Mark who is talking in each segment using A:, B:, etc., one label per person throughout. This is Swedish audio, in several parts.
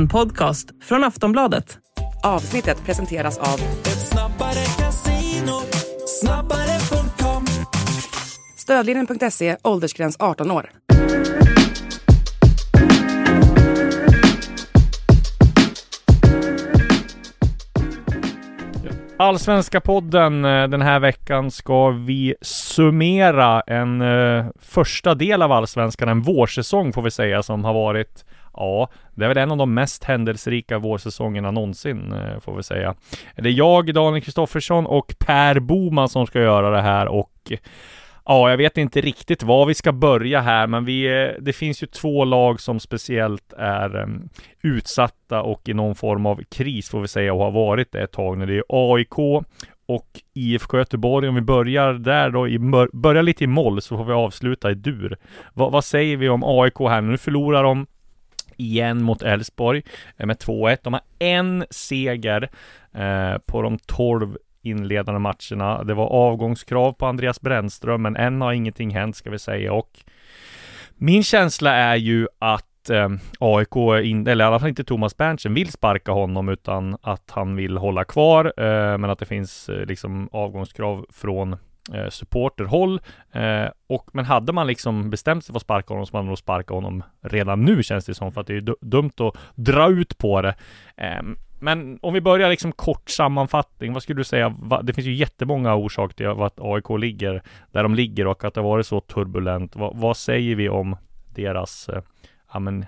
A: En podcast från Aftonbladet.
B: Avsnittet presenteras av
C: Ett snabbare casino, snabbare.com
B: Stödlinjen.se, åldersgräns 18 år.
D: Allsvenska podden eh, den här veckan ska vi summera en eh, första del av Allsvenskan, en vårsäsong får vi säga som har varit Ja, det är väl en av de mest händelserika vårsäsongerna någonsin eh, får vi säga. Det är jag, Daniel Kristoffersson och Per Boman som ska göra det här och Ja, jag vet inte riktigt var vi ska börja här, men vi, eh, det finns ju två lag som speciellt är um, utsatta och i någon form av kris får vi säga och har varit det ett tag nu. Det är AIK och IFK Göteborg. Om vi börjar där då, i, börjar lite i moll så får vi avsluta i dur. Va, vad säger vi om AIK här? Nu förlorar de igen mot Elfsborg eh, med 2-1. De har en seger eh, på de 12 inledande matcherna. Det var avgångskrav på Andreas Brännström, men än har ingenting hänt ska vi säga och min känsla är ju att eh, AIK, in, eller i alla fall inte Thomas Berntsen, vill sparka honom utan att han vill hålla kvar, eh, men att det finns eh, liksom avgångskrav från eh, supporterhåll. Eh, och, men hade man liksom bestämt sig för att sparka honom så hade man nog sparkat honom redan nu känns det som, för att det är ju dumt att dra ut på det. Eh, men om vi börjar liksom kort sammanfattning, vad skulle du säga? Det finns ju jättemånga orsaker till att AIK ligger där de ligger och att det har varit så turbulent. Vad, vad säger vi om deras eh, ja, men,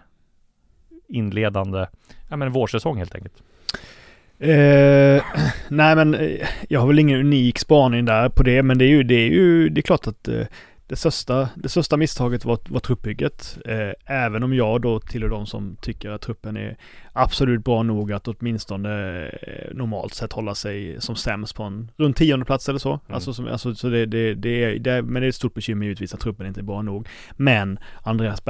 D: inledande ja, men, vårsäsong helt enkelt?
E: Eh, nej men eh, jag har väl ingen unik spaning där på det men det är ju, det är ju, det är klart att eh, det största, det största misstaget var, var truppbygget. Eh, även om jag då tillhör de som tycker att truppen är absolut bra nog att åtminstone eh, normalt sett hålla sig som sämst på en runt tionde plats eller så. Mm. Alltså, som, alltså, så det, det, det, är, det, men det är ett stort bekymmer givetvis att truppen inte är bra nog. Men Andreas,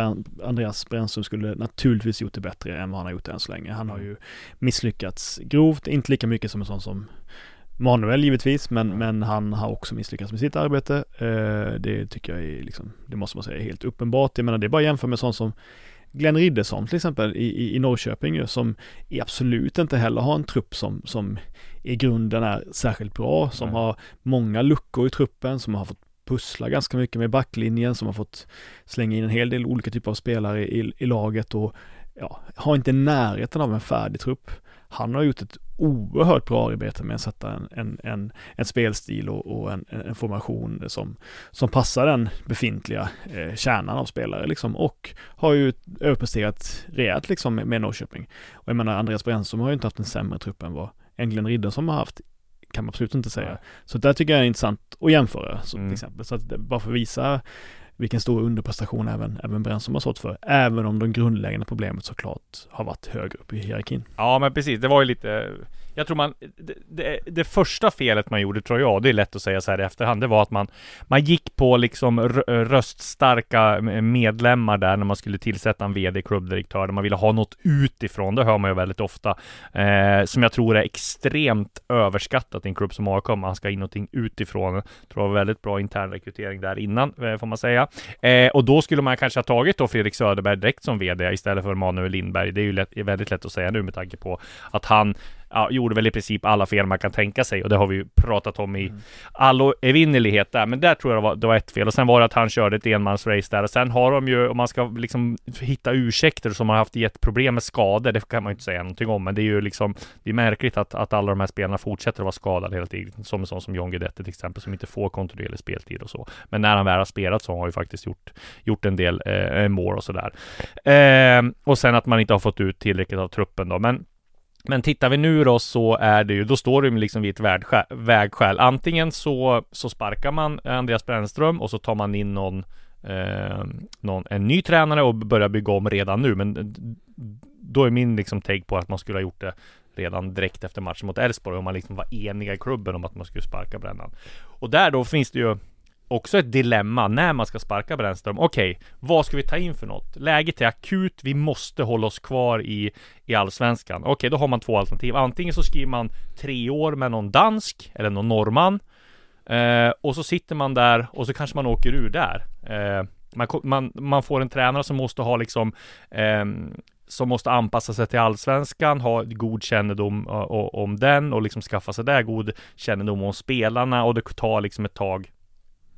E: Andreas Brännström skulle naturligtvis gjort det bättre än vad han har gjort än så länge. Han har ju misslyckats grovt, inte lika mycket som en sån som Manuel givetvis, men, men han har också misslyckats med sitt arbete. Eh, det tycker jag är liksom, det måste man säga är helt uppenbart. Jag menar det är bara att jämföra med sånt som Glenn Riddersson till exempel i, i, i Norrköping ju, som absolut inte heller har en trupp som, som i grunden är särskilt bra, som Nej. har många luckor i truppen, som har fått pussla ganska mycket med backlinjen, som har fått slänga in en hel del olika typer av spelare i, i laget och ja, har inte närheten av en färdig trupp han har gjort ett oerhört bra arbete med att sätta en, en, en, en spelstil och, och en, en, formation som, som passar den befintliga eh, kärnan av spelare liksom och har ju överpresterat rejält liksom med, med Norrköping. Och jag menar Andreas Brännström har ju inte haft en sämre trupp än vad Englen Riddersson har haft kan man absolut inte säga. Så där tycker jag är intressant att jämföra, så mm. till exempel. Så att bara för att visa vilken stor underprestation även, även Brännström har stått för. Även om de grundläggande problemet såklart har varit högre upp i hierarkin.
D: Ja, men precis. Det var ju lite jag tror man, det, det, det, första felet man gjorde tror jag, det är lätt att säga så här i efterhand, det var att man, man gick på liksom röststarka medlemmar där när man skulle tillsätta en VD, klubbdirektör, där man ville ha något utifrån. Det hör man ju väldigt ofta, eh, som jag tror är extremt överskattat i en klubb som AIK. Man ska in någonting utifrån. Jag tror det var väldigt bra intern rekrytering där innan, eh, får man säga. Eh, och då skulle man kanske ha tagit då Fredrik Söderberg direkt som VD istället för Manuel Lindberg. Det är ju lätt, väldigt lätt att säga nu med tanke på att han ja, gjorde väl i princip alla fel man kan tänka sig och det har vi ju pratat om i mm. all evinnerlighet där. Men där tror jag det var, det var ett fel och sen var det att han körde ett enmansrace där och sen har de ju, om man ska liksom hitta ursäkter som har haft jätteproblem med skador, det kan man ju inte säga någonting om, men det är ju liksom, det är märkligt att, att alla de här spelarna fortsätter att vara skadade hela tiden, som en sån som John Guidetti till exempel, som inte får kontinuerlig speltid och så. Men när han väl har spelat så har han ju faktiskt gjort, gjort en del eh, mål och sådär. Eh, och sen att man inte har fått ut tillräckligt av truppen då, men men tittar vi nu då så är det ju, då står det liksom vid ett vägskäl. Antingen så, så sparkar man Andreas Brännström och så tar man in någon, eh, någon, en ny tränare och börjar bygga om redan nu. Men då är min liksom take på att man skulle ha gjort det redan direkt efter matchen mot Elfsborg och man liksom var eniga i klubben om att man skulle sparka Brännan. Och där då finns det ju också ett dilemma när man ska sparka Brännström. Okej, okay, vad ska vi ta in för något? Läget är akut, vi måste hålla oss kvar i, i allsvenskan. Okej, okay, då har man två alternativ. Antingen så skriver man tre år med någon dansk eller någon norrman. Eh, och så sitter man där och så kanske man åker ur där. Eh, man, man, man, får en tränare som måste ha liksom eh, som måste anpassa sig till allsvenskan, ha god kännedom eh, om den och liksom skaffa sig där god kännedom om spelarna och det tar liksom ett tag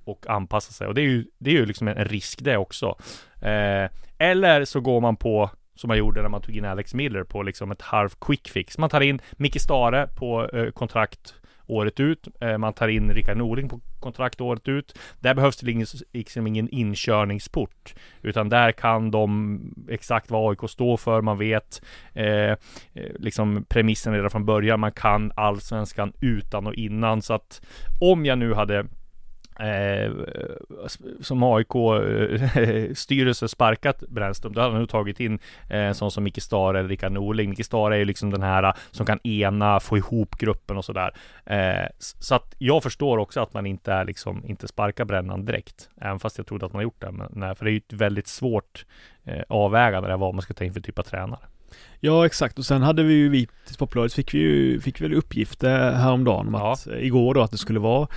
D: och anpassa sig och det är ju, det är ju liksom en risk det också. Eh, eller så går man på som man gjorde när man tog in Alex Miller på liksom ett halv quick fix. Man tar in Micke Stare på eh, kontrakt året ut. Eh, man tar in Rickard Norling på kontrakt året ut. Där behövs det ingen, liksom ingen inkörningsport. Utan där kan de exakt vad AIK står för. Man vet eh, eh, liksom premissen redan från början. Man kan allsvenskan utan och innan. Så att om jag nu hade Eh, som AIK eh, sparkat Brännström, då hade han nog tagit in eh, sån som Micke Stare eller Rickard Norling. Micke Stare är ju liksom den här eh, som kan ena, få ihop gruppen och sådär. Eh, så att jag förstår också att man inte är liksom, inte sparkar Brännan direkt. Även fast jag trodde att man har gjort det. Men, nej, för det är ju ett väldigt svårt eh, avvägande där vad man ska ta in för typ av tränare.
E: Ja exakt och sen hade vi ju vi till Sportbladet fick vi ju, fick väl uppgifter häromdagen om
D: Ja.
E: att eh, igår då att det skulle vara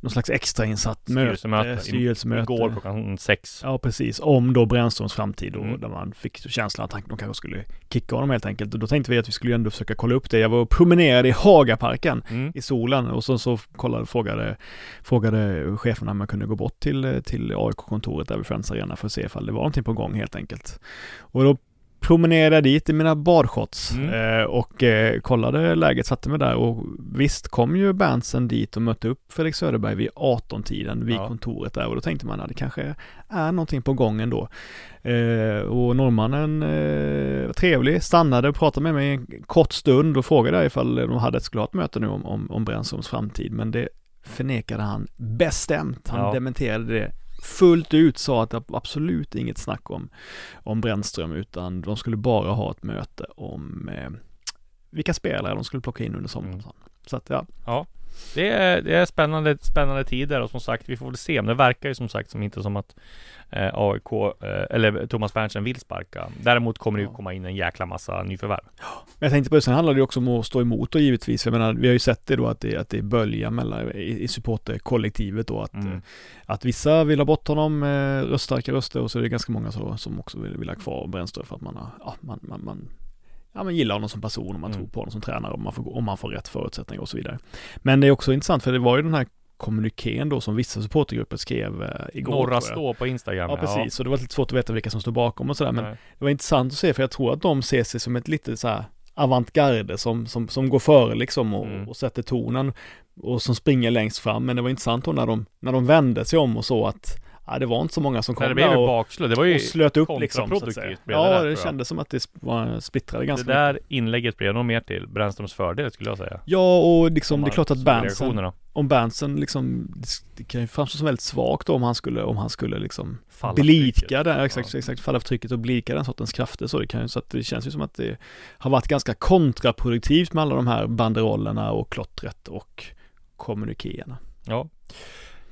E: någon slags extrainsatt möte,
D: Styrelsemöte.
E: styrelsemöte.
D: Igår klockan sex.
E: Ja precis, om då Brännströms framtid och
D: Mm.
E: där man fick känslan att han, de kanske skulle kicka honom helt enkelt. Och då tänkte vi att vi skulle ändå försöka kolla upp det. Jag var och promenerade i Hagaparken
D: Mm.
E: i solen och så, så kollade, frågade, frågade cheferna om jag kunde gå bort till, till AIK-kontoret där vid Friends Arena för att se ifall det var någonting på gång helt enkelt. Och då promenerade dit i mina badshorts
D: Mm.
E: eh, och eh, kollade läget, satte mig där och visst kom ju Berntsen dit och mötte upp Felix Söderberg vid 18-tiden vid
D: Ja.
E: kontoret där och då tänkte man att det kanske är någonting på gång ändå. Eh, och norrmannen eh, var trevlig, stannade och pratade med mig en kort stund och frågade ifall de hade skulle ha ett möte nu om, om, om Brännströms framtid men det förnekade han bestämt. Han
D: Ja.
E: dementerade det fullt ut, sa att det absolut inget snack om, om Brännström utan de skulle bara ha ett möte om eh, vilka spelare de skulle plocka in under sommaren.
D: Mm.
E: Så att ja,
D: Ja, det är, det är spännande, spännande tider och som sagt, vi får väl se. Men det verkar ju som sagt som inte som att eh, AIK eh, eller Thomas Berntsen vill sparka. Däremot kommer det ju
E: Ja.
D: komma in en jäkla massa nyförvärv.
E: Men jag tänkte på det, sen handlar det ju också om att stå emot då givetvis. Jag menar, vi har ju sett det då att det, att det är bölja mellan, i, i supporterkollektivet då att,
D: Mm.
E: eh, att vissa vill ha bort honom, eh, röststarka röster och så är det ganska många så, som också vill, vill ha kvar Brännström för att man, har, ja, man, man, man Ja, man gillar honom som person och man
D: Mm.
E: tror på honom som tränare om man, får, om man får rätt förutsättningar och så vidare. Men det är också intressant för det var ju den här kommunikén då som vissa supportergrupper skrev eh, igår.
D: Norra
E: tror jag.
D: stå på Instagram.
E: Ja, precis. Så det var lite svårt att veta vilka som står bakom och sådär. Men
D: Nej.
E: det var intressant att se för jag tror att de ser sig som ett lite så här avantgarde som, som, som går före liksom och,
D: Mm.
E: och sätter tonen och som springer längst fram. Men det var intressant då när de, när de vände sig om och så att ja, det var inte så många som kom
D: Nej, det blev
E: där och.
D: Det var ju
E: och slöt upp liksom. Så att säga.
D: det
E: Ja, det,
D: jag.
E: kändes som att det var splittrade
D: Det
E: ganska
D: där
E: mycket.
D: inlägget blev nog mer till Brännströms fördel skulle jag säga.
E: Ja, och liksom
D: Om
E: det är klart att Berntsen, om Berntsen liksom, det kan ju framstå som väldigt svagt då om han skulle, om han skulle liksom
D: Falla
E: blidka den, exakt,
D: Ja.
E: exakt, falla för trycket och blidka den sortens krafter så det kan ju, så att det känns ju som att det har varit ganska kontraproduktivt med alla de här banderollerna och klottret och kommunikéerna.
D: Ja.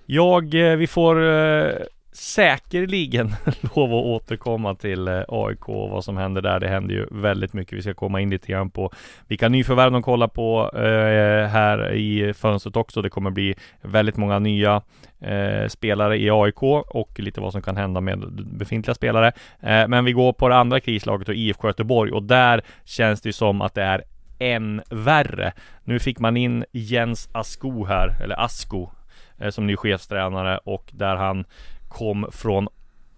D: Jag, eh, vi får eh, säkerligen lov att återkomma till eh, AIK och vad som händer där. Det händer ju väldigt mycket. Vi ska komma in lite grann på vilka nyförvärv de kollar på eh, här i fönstret också. Det kommer bli väldigt många nya eh, spelare i AIK och lite vad som kan hända med befintliga spelare. Eh, men vi går på det andra krislaget och IFK Göteborg och där känns det som att det är än värre. Nu fick man in Jens Asko här, eller Asko, som ny chefstränare och där han kom från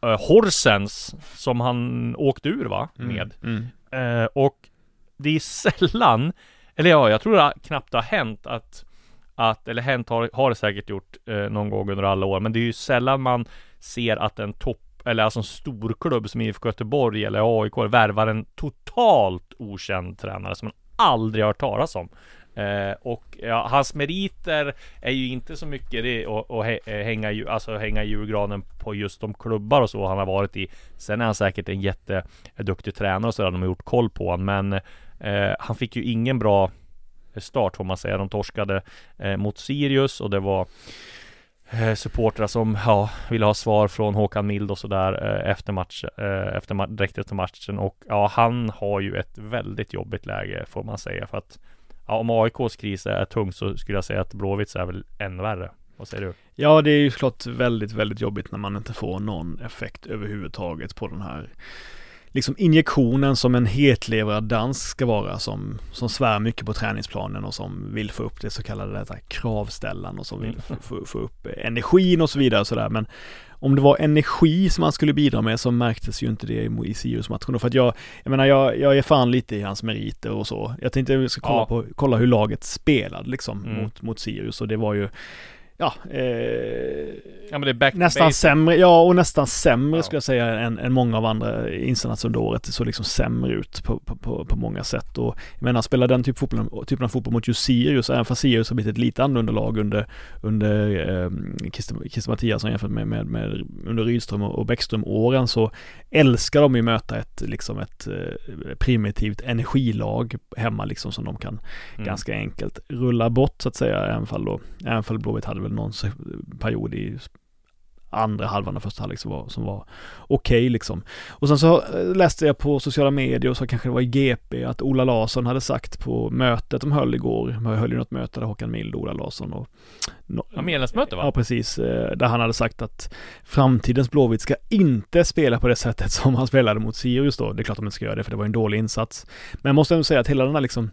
D: eh, Horsens som han åkte ur va? Med.
E: Mm.
D: Eh, och det är sällan, eller ja, jag tror det knappt har hänt att, att eller hänt har, har det säkert gjort eh, någon gång under alla år, men det är ju sällan man ser att en topp eller alltså en storklubb som IFK Göteborg eller AIK värvar en totalt okänd tränare som man aldrig har hört talas om. Eh, och ja, hans meriter är ju inte så mycket det att hä- eh, hänga, alltså hänga i julgranen på just de klubbar och så han har varit i. Sen är han säkert en jätteduktig tränare och sådär, de har gjort koll på honom. Men eh, han fick ju ingen bra start får man säga. De torskade eh, mot Sirius och det var eh, supportrar som ja, ville ha svar från Håkan Mild och sådär eh, efter match, eh, efter ma- direkt efter matchen och ja, han har ju ett väldigt jobbigt läge får man säga för att ja, om AIKs kris är tung så skulle jag säga att Blåvitts är väl än värre. Vad säger du?
E: Ja, det är ju klart väldigt, väldigt jobbigt när man inte får någon effekt överhuvudtaget på den här liksom injektionen som en hetlevrad dansk ska vara som, som svär mycket på träningsplanen och som vill få upp det så kallade detta kravställan och som vill få, få, få upp energin och så vidare och sådär. Men om det var energi som han skulle bidra med så märktes ju inte det i Sirius-matchen. För att jag, jag menar jag, jag är fan lite i hans meriter och så. Jag tänkte att vi ska kolla,
D: Ja.
E: på, kolla hur laget spelade liksom
D: Mm.
E: mot, mot Sirius och det var ju Ja, eh, nästan sämre, ja och nästan sämre
D: Ja.
E: skulle jag säga än, än många av andra insatser under året. Det såg liksom sämre ut på, på, på, många sätt. Och jag menar, spela den typ fotboll, typen av fotboll mot just Sirius, även fast Sirius har blivit ett lite annorlunda lag under, under eh, Christer, Christer Mattiasson jämfört med, med, med under Rydström och, och Bäckström-åren så älskar de ju möta ett, liksom ett eh, primitivt energilag hemma liksom som de kan
D: Mm.
E: ganska enkelt rulla bort så att säga, även fall då, även fall Blåvitt hade väl någon period i andra halvan av första halvlek som var, som var okej liksom. Och sen så eh, läste jag på sociala medier och så kanske det var i GP att Ola Larsson hade sagt på mötet de höll igår, de höll ju något möte där Håkan Mild och Ola Larsson och no,
D: Ja, medlemsmöte va?
E: Ja, precis. eh, Där han hade sagt att framtidens Blåvitt ska inte spela på det sättet som han spelade mot Sirius då. Det är klart att de inte ska göra det, för det var en dålig insats. Men jag måste ändå säga att hela den här liksom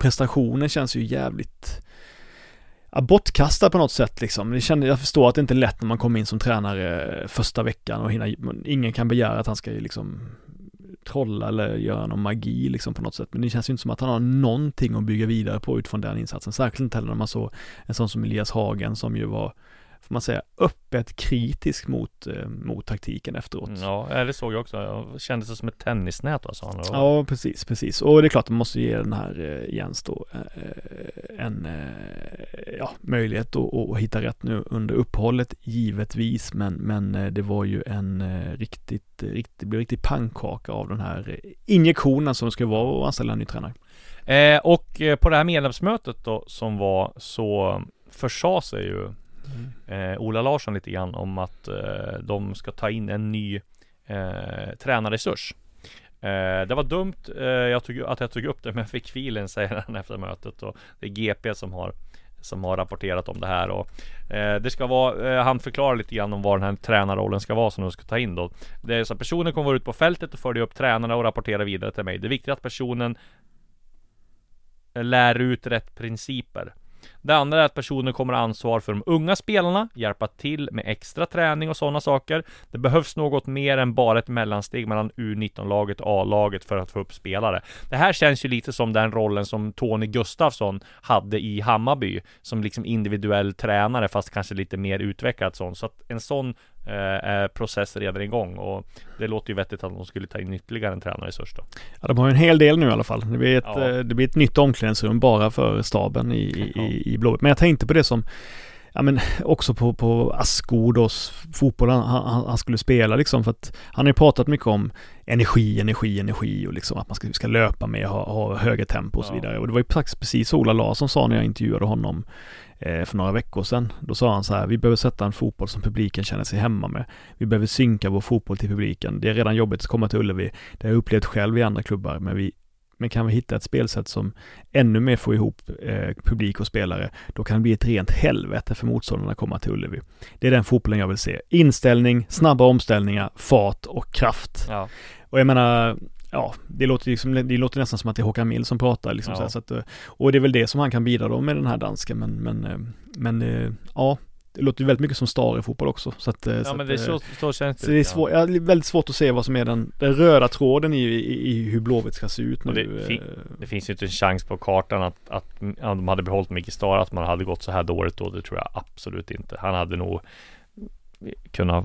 E: prestationen känns ju jävligt ja, bortkastad på något sätt liksom. Jag förstår att det inte är lätt när man kommer in som tränare eh, första veckan och hinna, ingen kan begära att han ska ju liksom trolla eller göra någon magi liksom på något sätt. Men det känns ju inte som att han har någonting att bygga vidare på utifrån den insatsen. Särskilt inte heller när man såg en sån som Elias Hagen som ju var, får man säga, öppet kritisk mot, eh, mot taktiken efteråt.
D: Mm, Ja, det såg jag också. Jag kände sig som ett tennisnät sa han.
E: Ja, precis, precis. Och det är klart man måste ge den här eh, Jens då eh, en ja, möjlighet att, att hitta rätt nu under uppehållet givetvis. Men, men det var ju en riktigt, riktigt, det blev riktigt pannkaka av den här injektionen som ska vara att anställa en ny tränare.
D: Eh, och på det här medlemsmötet då som var så försa sig ju eh, Ola Larsson lite grann om att eh, de ska ta in en ny eh, tränarresurs. Eh, det var dumt eh, jag tog, att jag tog upp det men jag fick filen säger han efter mötet och det är GP som har som har rapporterat om det här och eh, det ska vara, eh, han förklarar lite grann om vad den här tränarrollen ska vara som de ska ta in då. Det är så att personen kommer vara ut på fältet och följa upp tränarna och rapportera vidare till mig. Det är viktigt att personen eh, lär ut rätt principer. Det andra är att personen kommer ha ansvar för de unga spelarna, hjälpa till med extra träning och sådana saker. Det behövs något mer än bara ett mellansteg mellan U19-laget och A-laget för att få upp spelare. Det här känns ju lite som den rollen som Tony Gustafsson hade i Hammarby, som liksom individuell tränare fast kanske lite mer utvecklad sån. Så att en sån eh, process redan igång och det låter ju vettigt att de skulle ta in ytterligare en tränarresurs då.
E: Ja, de har ju en hel del nu i alla fall. Det blir ett,
D: Ja.
E: eh, det blir ett nytt omklädningsrum bara för staben i, i,
D: Ja.
E: i, i Blåvitt. Men jag tänkte på det som, ja men också på, på Askodos fotboll han, han, han skulle spela liksom. För att han har ju pratat mycket om energi, energi, energi och liksom att man ska, ska löpa med, ha, ha högre tempo och så
D: Ja.
E: vidare. Och det var ju precis Ola Larsson sa när jag intervjuade honom för några veckor sedan. Då sa han så här, vi behöver sätta en fotboll som publiken känner sig hemma med. Vi behöver synka vår fotboll till publiken. Det är redan jobbigt att komma till Ullevi. Det har jag upplevt själv i andra klubbar, men vi men kan vi hitta ett spelsätt som ännu mer får ihop eh, publik och spelare, då kan det bli ett rent helvete för motståndarna att komma till Ullevi. Det är den fotbollen jag vill se. Inställning, snabba omställningar, fart och kraft.
D: Ja.
E: Och jag menar, ja, det låter, liksom, det låter nästan som att det är Håkan Mild som pratar. Liksom,
D: Ja.
E: så att, eh, och det är väl det som han kan bidra då med den här dansken, men, men, eh, men eh, ja, det låter ju väldigt mycket som star i fotboll också. Så att,
D: Ja
E: så
D: men
E: att,
D: det är så, så känns det.
E: så det är svår, ja, väldigt svårt att se vad som är den, den röda tråden i, i, i hur Blåvitt ska se ut nu.
D: Det fi-. Det finns ju inte en chans på kartan att, att ja, de hade behållit Micke Star, att man hade gått så här dåligt då. Det tror jag absolut inte. Han hade nog kunnat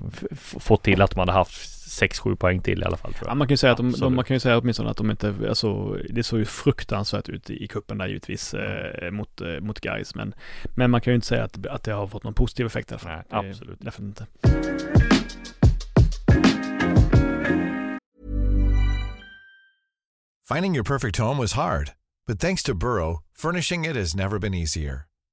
D: få till att man hade haft 6-7 poäng till i alla fall tror
E: Ja,
D: jag.
E: man kan ju säga att de, de, man kan ju säga åtminstone att de inte, alltså det såg ju fruktansvärt ut i, kuppen där givetvis eh, mot, eh, mot Gais men, men man kan ju inte säga att, att det har fått någon positiv effekt i alla fall.
D: Nej,
E: Det-
D: absolut.
E: Därför inte.
F: Finding your perfect home was hard, but thanks to Burrow, furnishing it has never been easier.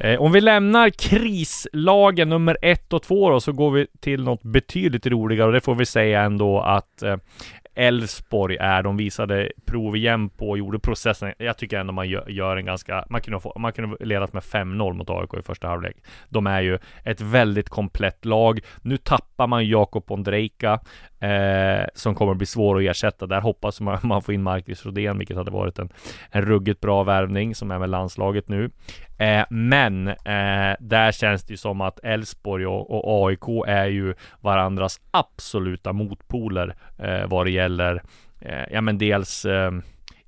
D: Eh, om vi lämnar krislagen nummer ett och två då, så går vi till något betydligt roligare och det får vi säga ändå att eh, Elfsborg är, de visade prov igen på och gjorde processen. Jag tycker ändå man gör, gör en ganska, man kunde, få, man kunde ledat med 5-0 mot AIK i första halvlek. De är ju ett väldigt komplett lag. Nu tappar man Jakob Ondrejka eh, som kommer att bli svår att ersätta. Där hoppas man man får in Marcus Rodén, vilket hade varit en, en ruggigt bra värvning som är med landslaget nu. Eh, men eh, där känns det ju som att Elfsborg och, och, AIK är ju varandras absoluta motpoler eh, vad det gäller, eh, ja men dels eh,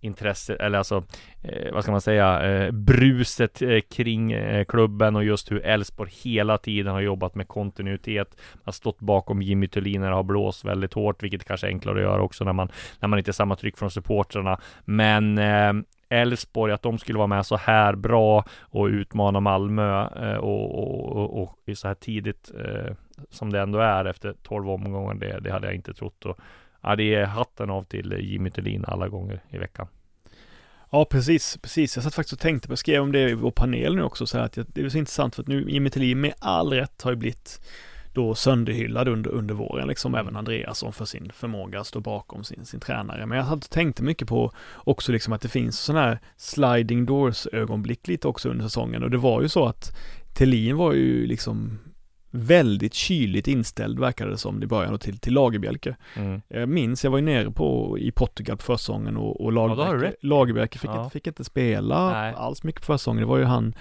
D: intresse, eller alltså, eh, vad ska man säga, eh, bruset eh, kring eh, klubben och just hur Elfsborg hela tiden har jobbat med kontinuitet. Man har stått bakom Jimmy Thulin när det har blåst väldigt hårt, vilket kanske är enklare att göra också när man, när man inte har samma tryck från supportrarna. Men eh, Elfsborg, att de skulle vara med så här bra och utmana Malmö eh, och, och, och, och så här tidigt eh, som det ändå är efter 12 omgångar, det, det hade jag inte trott. Och, ja, det är hatten av till Jimmy Tillin alla gånger i veckan.
E: Ja, precis, precis. Jag satt faktiskt och tänkte på, jag skrev om det i vår panel nu också, så här att det är så intressant för att nu Jimmy Tillin med all rätt har ju blivit då sönderhyllad under, under våren, liksom även Andreasson för sin förmåga att stå bakom sin, sin tränare. Men jag hade tänkt mycket på också liksom att det finns sådana här sliding doors ögonblick lite också under säsongen och det var ju så att Thelin var ju liksom väldigt kyligt inställd verkade det som i början och till, till Lagerbjälke.
D: Mm.
E: Jag minns, jag var ju nere på, i Portugal på försäsongen och, och Lagerbjälke,
D: rätt.
E: Lagerbjälke fick,
D: Ja.
E: inte, fick inte spela
D: Nej.
E: alls mycket på försäsongen. Det var ju han,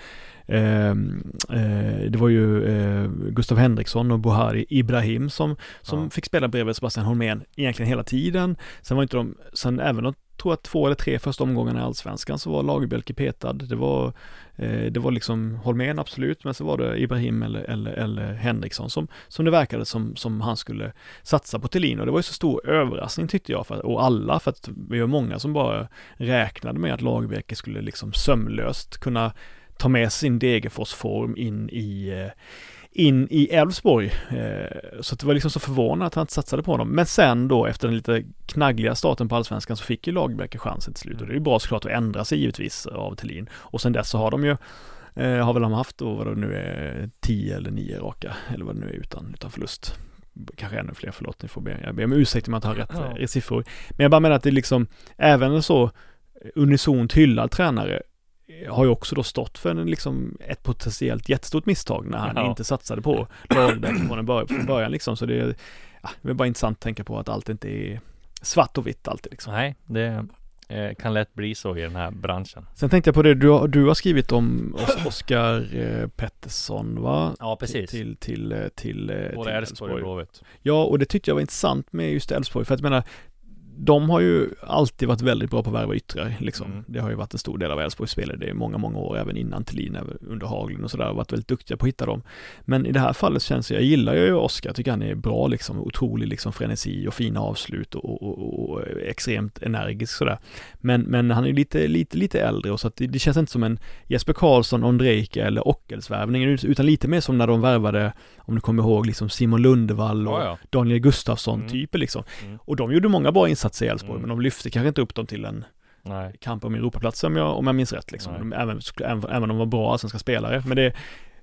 E: ehm, eh, det var ju eh, Gustav Henriksson och Buhari Ibrahim som, som
D: Ja.
E: fick spela bredvid Sebastian Holmén egentligen hela tiden. Sen var inte de, sen även de tror att två eller tre första omgångarna i Allsvenskan så var Lagerbjälke petad. Det var, eh, det var liksom Holmén absolut, men så var det Ibrahim eller, eller, eller Henriksson som, som det verkade som, som han skulle satsa på Thelin och det var ju så stor överraskning tyckte jag, för, och alla, för att vi var många som bara räknade med att Lagerbjälke skulle liksom sömlöst kunna ta med sin Degerfors-form in i eh, in i Elfsborg. Eh, Så det var liksom så förvånande att han inte satsade på honom. Men sen då efter den lite knaggliga starten på Allsvenskan så fick ju Lagerbjälke chansen till slut. Och det är ju bra såklart att ändra sig givetvis av Thelin. Och sen dess så har de ju eh, har väl de haft då vad det nu är 10 eller 9 raka eller vad det nu är utan, utan förlust. Kanske ännu fler, förlåt, ni får be, jag ber om ursäkt om jag inte har rätt
D: Ja.
E: eh, siffror. Men jag bara menar att det är liksom, även en så unisont hyllad tränare har ju också då stått för en, liksom ett potentiellt jättestort misstag när han
D: Ja.
E: inte satsade på Lagerbäck från, en bör- från början liksom. Så det är, ja, det är bara intressant att tänka på att allt inte är svart och vitt alltid liksom.
D: Nej, det eh, kan lätt bli så i den här branschen.
E: Sen tänkte jag på det du, har- du har skrivit om Os- Oskar eh, Pettersson va?
D: Ja, precis.
E: Till, till, eh, till, eh,
D: Både
E: till
D: Elfsborg och Blåvitt.
E: Ja, och det tyckte jag var intressant med just Elfsborg, för att jag menar, de har ju alltid varit väldigt bra på att värva yttrar, liksom.
D: Mm.
E: Det har ju varit en stor del av Elfsborgs spelare, det är många, många år, även innan Thelin, under Haglund och sådär, varit väldigt duktiga på att hitta dem. Men i det här fallet känns det, jag gillar ju Oskar, tycker han är bra liksom, otrolig liksom frenesi och fina avslut och, och, och, och extremt energisk sådär. Men, men han är ju lite, lite, lite äldre och så att det, det känns inte som en Jesper Karlsson, Ondrejka eller Ockelsvärvning, utan lite mer som när de värvade, om du kommer ihåg, liksom Simon Lundevall och
D: Ja, ja.
E: Daniel Gustafsson
D: Mm.
E: typer liksom.
D: Mm.
E: Och de gjorde många bra insatser i Elfsborg,
D: Mm.
E: men de lyfte kanske inte upp dem till en
D: Nej.
E: kamp om Europaplatser om jag, om jag minns rätt liksom. De, även, även, även om de var bra allsvenska spelare. Men det,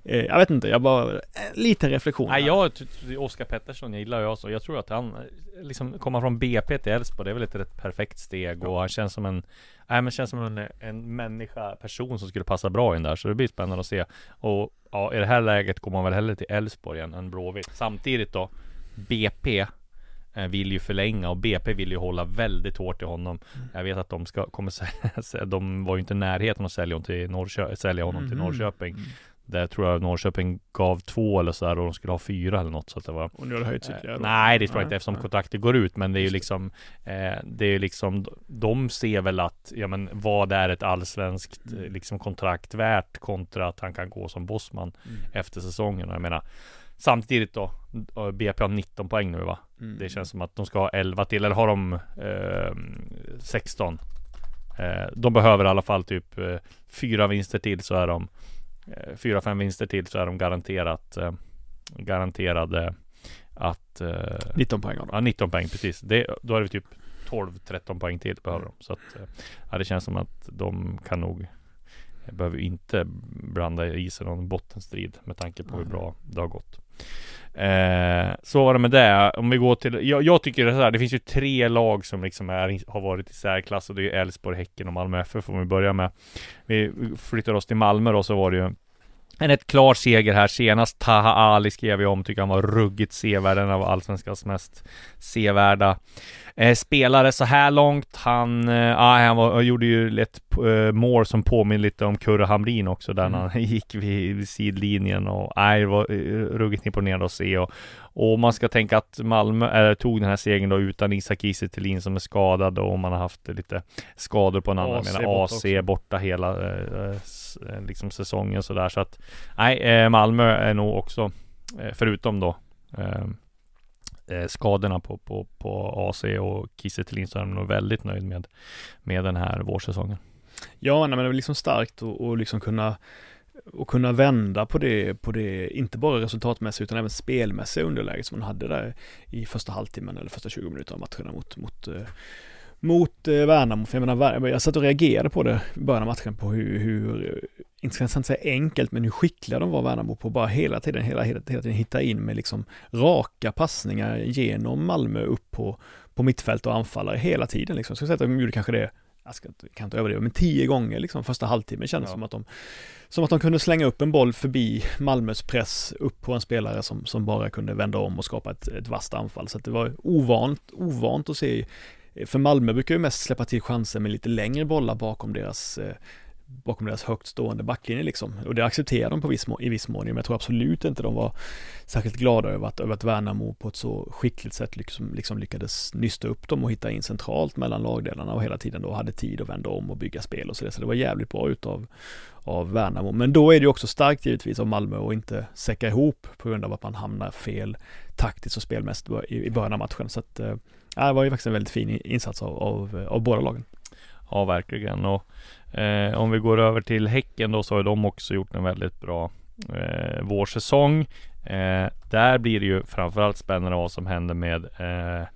E: eh, jag vet inte, jag bara, eh, liten reflektion.
D: Nej, jag, Oskar Pettersson gillar jag så. Jag tror att han, eh, liksom komma från BP till Elfsborg, det är väl ett rätt perfekt steg och han känns som en, nej men känns som en, en människa, person som skulle passa bra in där. Så det blir spännande att se. Och ja, i det här läget går man väl hellre till Elfsborg än, än Blåvitt. Samtidigt då, BP vill ju förlänga och BP vill ju hålla väldigt hårt i honom.
E: Mm.
D: Jag vet att de ska, kommer sä- de var ju inte i närheten att sälja honom till, Norrkö- sälja honom till
E: Mhm.
D: Norrköping.
E: Mm.
D: Där tror jag Norrköping gav två eller så här och de skulle ha fyra eller något så att det var
E: Och nu har det höjts
D: Eh,
E: ytterligare. då.
D: Nej det tror jag inte eftersom
E: nej.
D: kontraktet går ut men det är ju liksom eh, Det är ju liksom De ser väl att Ja men vad är ett allsvenskt
E: Mm.
D: eh, liksom kontrakt värt kontra att han kan gå som bossman
E: Mm.
D: efter säsongen och jag menar Samtidigt då eh, BP har 19 poäng nu va?
E: Mm.
D: Det känns som att de ska ha 11 till eller har de eh, 16 eh, De behöver i alla fall typ eh, Fyra vinster till så är de eh, Fyra, fem vinster till så är de garanterat eh, Garanterade Att eh,
E: 19 poäng av dem.
D: Ja 19 poäng precis det, Då är det typ 12-13 poäng till behöver de Så att eh, Ja det känns som att de kan nog Jag behöver inte blanda i sig någon bottenstrid med tanke på hur bra det har gått. Eh, så var det med det. Om vi går till, jag, jag tycker det här, det finns ju tre lag som liksom är, har varit i särklass och det är ju Elfsborg, Häcken och Malmö FF får vi börja med. Vi flyttar oss till Malmö då så var det ju en ett klar seger här senast. Taha Ali skrev jag om, tycker han var ruggigt sevärd, en av allsvenskans mest sevärda eh, spelare så här långt. Han, eh, ah, han var, gjorde ju ett eh, mål som påminner lite om Kurre Hamrin också, där
E: Mm.
D: han gick vid, vid sidlinjen och det var eh, ruggigt imponerande att se och, och man ska tänka att Malmö äh, tog den här segern då utan Isak Kiese som är skadad och man har haft lite skador på en annan,
E: AC
D: menar
E: borta
D: AC
E: också.
D: borta hela eh, liksom säsongen sådär så att nej, eh, Malmö är nog också förutom då skadorna på, på, på AC och Kiese Thelin så är de nog väldigt nöjd med, med den här vårsäsongen.
E: Ja, nej, men det är väl liksom starkt att och liksom kunna och kunna vända på det, på det, inte bara resultatmässigt utan även spelmässiga underläget som man hade där i första halvtimmen eller första 20 minuterna av matcherna mot, mot, eh, mot eh, Värnamo. För jag menar, jag satt och reagerade på det i början av matchen på hur, hur inte ska jag säga enkelt, men hur skickliga de var Värnamo på att bara hela tiden, hela, hela, hela tiden hitta in med liksom raka passningar genom Malmö upp på, på mittfält och anfallare hela tiden liksom. Så jag säga att de gjorde kanske det jag ska, inte- kan inte överdriva, men tio gånger liksom första halvtimmen kändes
D: Ja.
E: som att de som att de kunde slänga upp en boll förbi Malmös press upp på en spelare som, som bara kunde vända om och skapa ett, ett vasst anfall. Så det var ovant, ovant att se. För Malmö brukar ju mest släppa till chanser med lite längre bollar bakom deras eh, bakom deras högt stående backlinje liksom. Och det accepterar de på viss må- i viss mån, men jag tror absolut inte de var särskilt glada över att, över att Värnamo på ett så skickligt sätt liksom, liksom lyckades nysta upp dem och hitta in centralt mellan lagdelarna och hela tiden då hade tid att vända om och bygga spel och så det. Så det var jävligt bra utav av Värnamo. Men då är det ju också starkt givetvis av Malmö att inte säcka ihop på grund av att man hamnar fel taktiskt och spelmässigt i, början av matchen. Så att, äh, det var ju faktiskt en väldigt fin insats av, av, av båda lagen.
D: Ja, verkligen. Och eh, om vi går över till Häcken då så har de också gjort en väldigt bra eh, vårsäsong. Eh, där blir det ju framförallt spännande vad som händer med eh,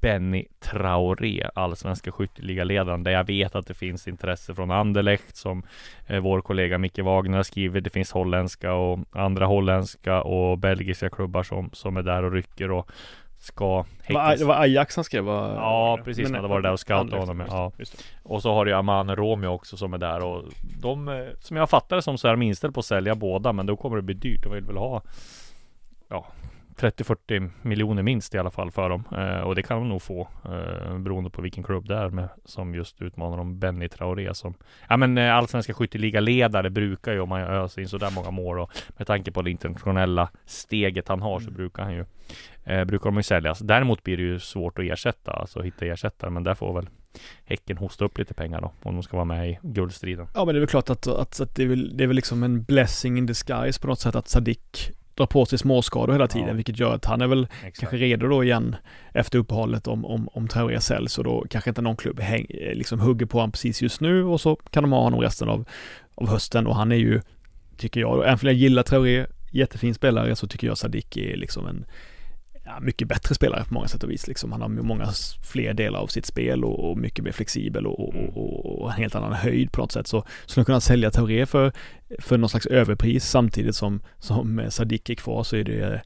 D: Benny Traoré, allsvenska skytteligaledaren, där jag vet att det finns intresse från Anderlecht som eh, vår kollega Micke Wagner skriver. Det finns holländska och andra holländska och belgiska klubbar som, som är där och rycker och ska
E: Det var,
D: Häckens-
E: det var Ajax han skrev va?
D: Ja, precis. Han hade varit där och scoutat honom,
E: just
D: ja.
E: just.
D: Och så har du ju Aman Romeo också som är där och de, eh, som jag fattar det som så är de inställda på att sälja båda men då kommer det bli dyrt. De vill väl ha ja, 30-40 miljoner minst i alla fall för dem. Eh, och det kan de nog få eh, beroende på vilken klubb det är med, som just utmanar dem. Benny Traoré som Ja men eh, allsvenska skytteligaledare brukar ju om man öser in sådär många mål och med tanke på det internationella steget han har så
E: Mm.
D: brukar han ju eh, Brukar de ju säljas. Däremot blir det ju svårt att ersätta, alltså hitta ersättare men där får väl Häcken hosta upp lite pengar då om de ska vara med i guldstriden.
E: Ja men det är väl klart att, att, att det, är väl, det är väl liksom en blessing in disguise på något sätt att Sadik drar på sig småskador hela tiden
D: Ja.
E: vilket gör att han är väl
D: Exakt.
E: kanske redo då igen efter uppehållet om, om, om Traoré säljs och då kanske inte någon klubb häng, eh, liksom hugger på honom precis just nu och så kan de ha honom resten av, av hösten och han är ju, tycker jag, även om jag gillar Traoré, jättefin spelare så tycker jag Sadik är liksom en ja, mycket bättre spelare på många sätt och vis. Liksom. Han har många fler delar av sitt spel och, och mycket mer flexibel och, och, och, och en helt annan höjd på något sätt. Så skulle kunna sälja Tauré för, för någon slags överpris samtidigt som, som Sadik är kvar så är det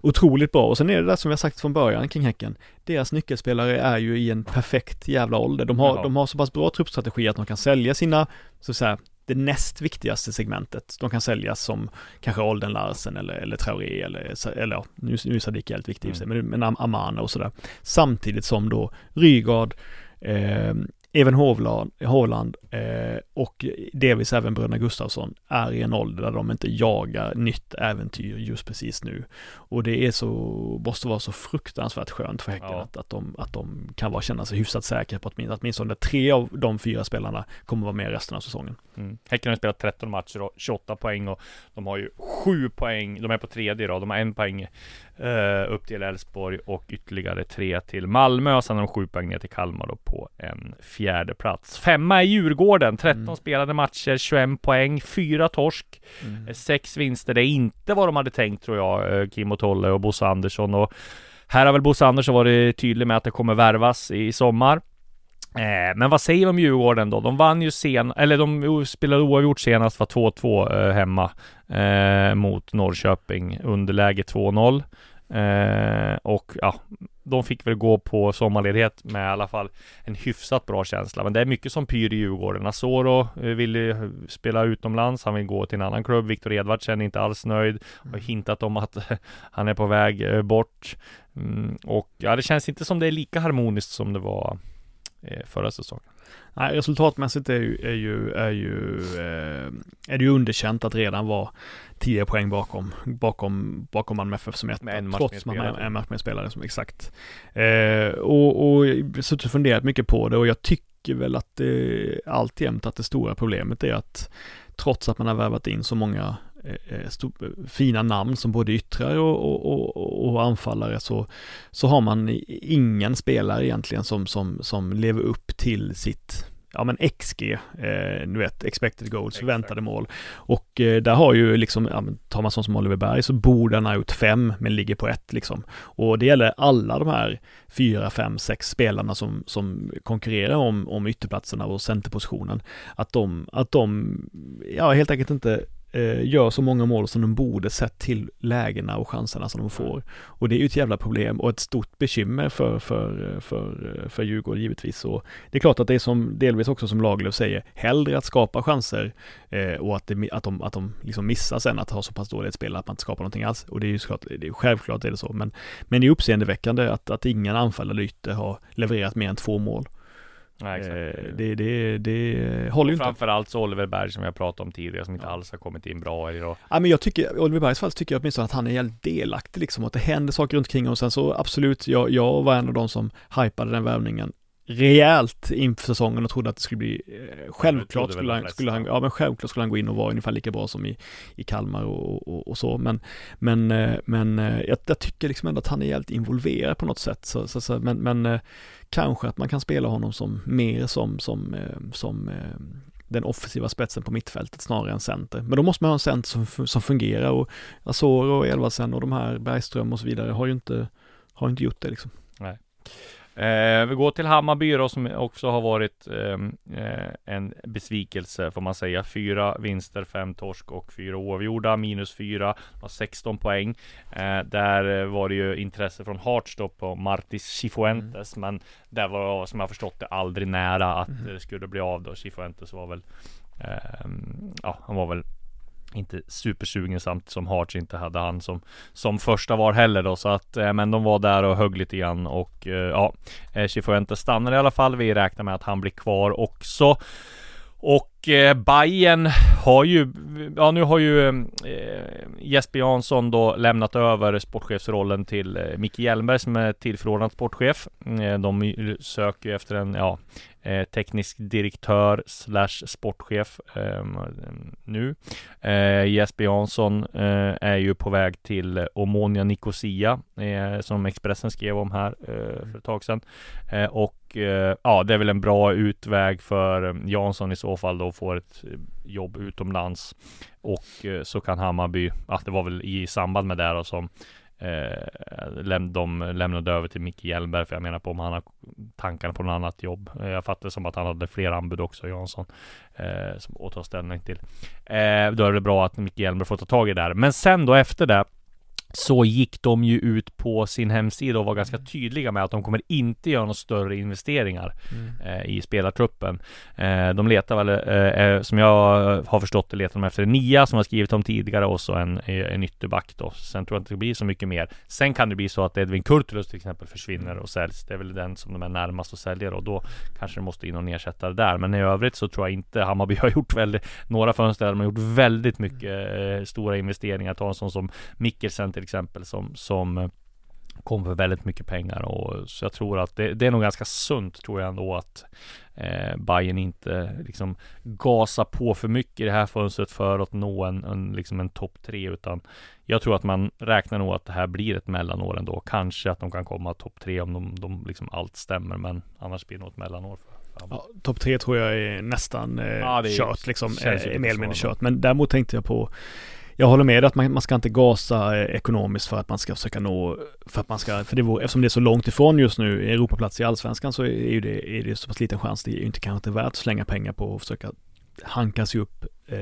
E: otroligt bra. Och sen är det där som har sagt från början kring Häcken. Deras nyckelspelare är ju i en perfekt jävla ålder. De har,
D: Ja.
E: de har så pass bra truppstrategi att de kan sälja sina, så att säga, det näst viktigaste segmentet. De kan säljas som kanske Olden Larsen eller, eller Traoré eller, eller nu, nu är Sadik helt viktig sig, men, men Am- Amana och sådär. Samtidigt som då Rygaard, eh, Even Hovland, Hovland eh, och delvis även bröderna Gustafsson är i en ålder där de inte jagar nytt äventyr just precis nu. Och det är så, måste vara så fruktansvärt skönt för Häcken
D: Ja.
E: att, att, de, att de kan vara, känna sig hyfsat säkra på att åtminstone, åtminstone tre av de fyra spelarna kommer vara med resten av säsongen.
D: Mm. Häcken har spelat 13 matcher och 28 poäng och de har ju 7 poäng, de är på tredje då, de har en poäng eh, upp till Elfsborg och ytterligare tre till Malmö och sen har de 7 poäng ner till Kalmar då på en fjärde plats. Femma i Djurgården, 13
E: Mm.
D: spelade matcher, 21 poäng, 4 torsk, eh, sex vinster. Det är inte vad de hade tänkt tror jag, eh, Kim och Tolle och Bosse Andersson och här har väl Bosse Andersson varit tydlig med att det kommer värvas i sommar. Eh, men vad säger vi om Djurgården då? De vann ju sen, eller de spelade oavgjort senast, var 2-2 eh, hemma eh, mot Norrköping, underläge 2-0. Eh, och ja, de fick väl gå på sommarledighet med i alla fall en hyfsat bra känsla. Men det är mycket som pyr i Djurgården. Asoro eh, vill ju spela utomlands. Han vill gå till en annan klubb. Viktor Edvardsen är inte alls nöjd. Har hintat om att han är på väg eh, bort. Mm, och ja, det känns inte som det är lika harmoniskt som det var förra säsongen.
E: Nej, resultatmässigt är ju, är ju, är ju, eh, är det ju underkänt att redan vara 10 poäng bakom, bakom, bakom Malmö FF som etta.
D: Med en match
E: trots att man är en match med spelare som exakt. Eh, och, och jag har suttit och funderat mycket på det och jag tycker väl att det alltjämt att det stora problemet är att trots att man har värvat in så många eh, eh, fina namn som både yttrar och, och, och, anfallare så, så har man ingen spelare egentligen som, som, som lever upp till sitt Ja men XG, eh, du vet, expected goals, förväntade mål. Och eh, där har ju liksom, ja, tar man sån som Oliver Berg så borde han ha gjort fem, men ligger på ett liksom. Och det gäller alla de här fyra, fem, sex spelarna som, som konkurrerar om, om ytterplatserna och centerpositionen. Att de, att de, ja helt enkelt inte eh, gör så många mål som de borde sett till lägena och chanserna som de får. Och det är ju ett jävla problem och ett stort bekymmer för, för, för, för Djurgården givetvis. Och det är klart att det är som, delvis också som Lagerlöf säger, hellre att skapa chanser eh, och att, det, att de, att de liksom missar sen att ha så pass dåligt spel att man inte skapar någonting alls. Och det är ju såklart, det är, självklart är det så, men, men det är uppseendeväckande att, att ingen anfallare eller ytter har levererat mer än två mål.
D: Nej.
E: Eh, det, det, det håller ju inte.
D: Framförallt så Oliver Berg som jag pratade om tidigare, som inte alls har kommit in bra idag.
E: Ja, men jag tycker, Oliver Bergs fall tycker jag åtminstone att han är jävligt delaktig liksom, att det händer saker runt omkring och sen så absolut, jag, jag var en av de som hypade den värvningen rejält inför säsongen och trodde att det skulle bli, eh, självklart skulle han, skulle han, ja men självklart skulle han gå in och vara ungefär lika bra som i, i Kalmar och, och, och så, men, men, eh, men eh, jag, jag tycker liksom ändå att han är jävligt involverad på något sätt, så, så, så, men, men eh, kanske att man kan spela honom som, mer som, som, eh, som eh, den offensiva spetsen på mittfältet snarare än center. Men då måste man ha en center som, som fungerar och Asoro och Elvasen och de här Bergström och så vidare har ju inte, har inte gjort det liksom.
D: Eh, vi går till Hammarby då, som också har varit ehm, eh, en besvikelse får man säga. Fyra vinster, fem torsk och fyra oavgjorda. Minus fyra, har 16 poäng. Eh, där var det ju intresse från Hearts då på Martis Cifuentes, men där var som jag förstått det aldrig nära att det skulle bli av då. Cifuentes var väl, ehm, ja, han var väl inte supersugen samtidigt som Harts inte hade han som som första var heller då så att eh, men de var där och högg lite grann och eh, ja eh, stannar i alla fall. Vi räknar med att han blir kvar också. Och eh, Bayern har ju, ja nu har ju eh, Jesper Jansson då lämnat över sportchefsrollen till eh, Micke Hjelmberg som är tillförordnad sportchef. Eh, de söker ju efter en, ja, eh, teknisk direktör slash sportchef eh, nu. Eh, Jesper Jansson eh, är ju på väg till Omonia Nicosia eh, som Expressen skrev om här eh, för ett tag sedan. Och ja, det är väl en bra utväg för Jansson i så fall då får ett jobb utomlands. Och så kan Hammarby, ja det var väl i samband med det då som eh, de lämnade över till Micke Hjelmberg för jag menar på om han har tankarna på något annat jobb. Eh, Jag fattar det som att han hade fler anbud också, Jansson, eh, som att ta ställning till. Eh, då är det bra att Micke Hjelmberg får ta tag i det här. Men sen då efter det så gick de ju ut på sin hemsida och var ganska tydliga med att de kommer inte göra några större investeringar eh, i spelartruppen. Eh, de letar väl, eh, eh, som jag har förstått det, letar de efter en nia som har skrivit om tidigare och så en, eh, en ytterback då. Sen tror jag inte det blir så mycket mer. Sen kan det bli så att Edvin Kurtulus till exempel försvinner och säljs. Det är väl den som de är närmast att sälja och då kanske det måste in någon ersättare där. Men i övrigt så tror jag inte Hammarby har gjort väldigt, några fönster där de har gjort väldigt mycket eh, stora investeringar. Ta en sån som Mikkelsen till exempel som, som eh, kom för väldigt mycket pengar och så jag tror att det, det är nog ganska sunt tror jag ändå att eh, Bayern inte liksom gasar på för mycket i det här fönstret för att nå en, en, liksom en topp tre utan jag tror att man räknar nog att det här blir ett mellanår ändå. Kanske att de kan komma topp tre om de, de liksom allt stämmer men annars blir det nog ett mellanår.
E: Ja, Topp tre tror jag är nästan eh,
D: Ja, det är-
E: kört liksom,
D: ju
E: eh, mer eller mindre kört. Men däremot tänkte jag på jag håller med att man, man ska inte gasa eh, ekonomiskt för att man ska försöka nå, för att man ska, för det vore, eftersom det är så långt ifrån just nu, Europaplats i Allsvenskan så är ju det, är det så pass liten chans, det är ju inte kanske inte värt att slänga pengar på och försöka hanka sig upp eh,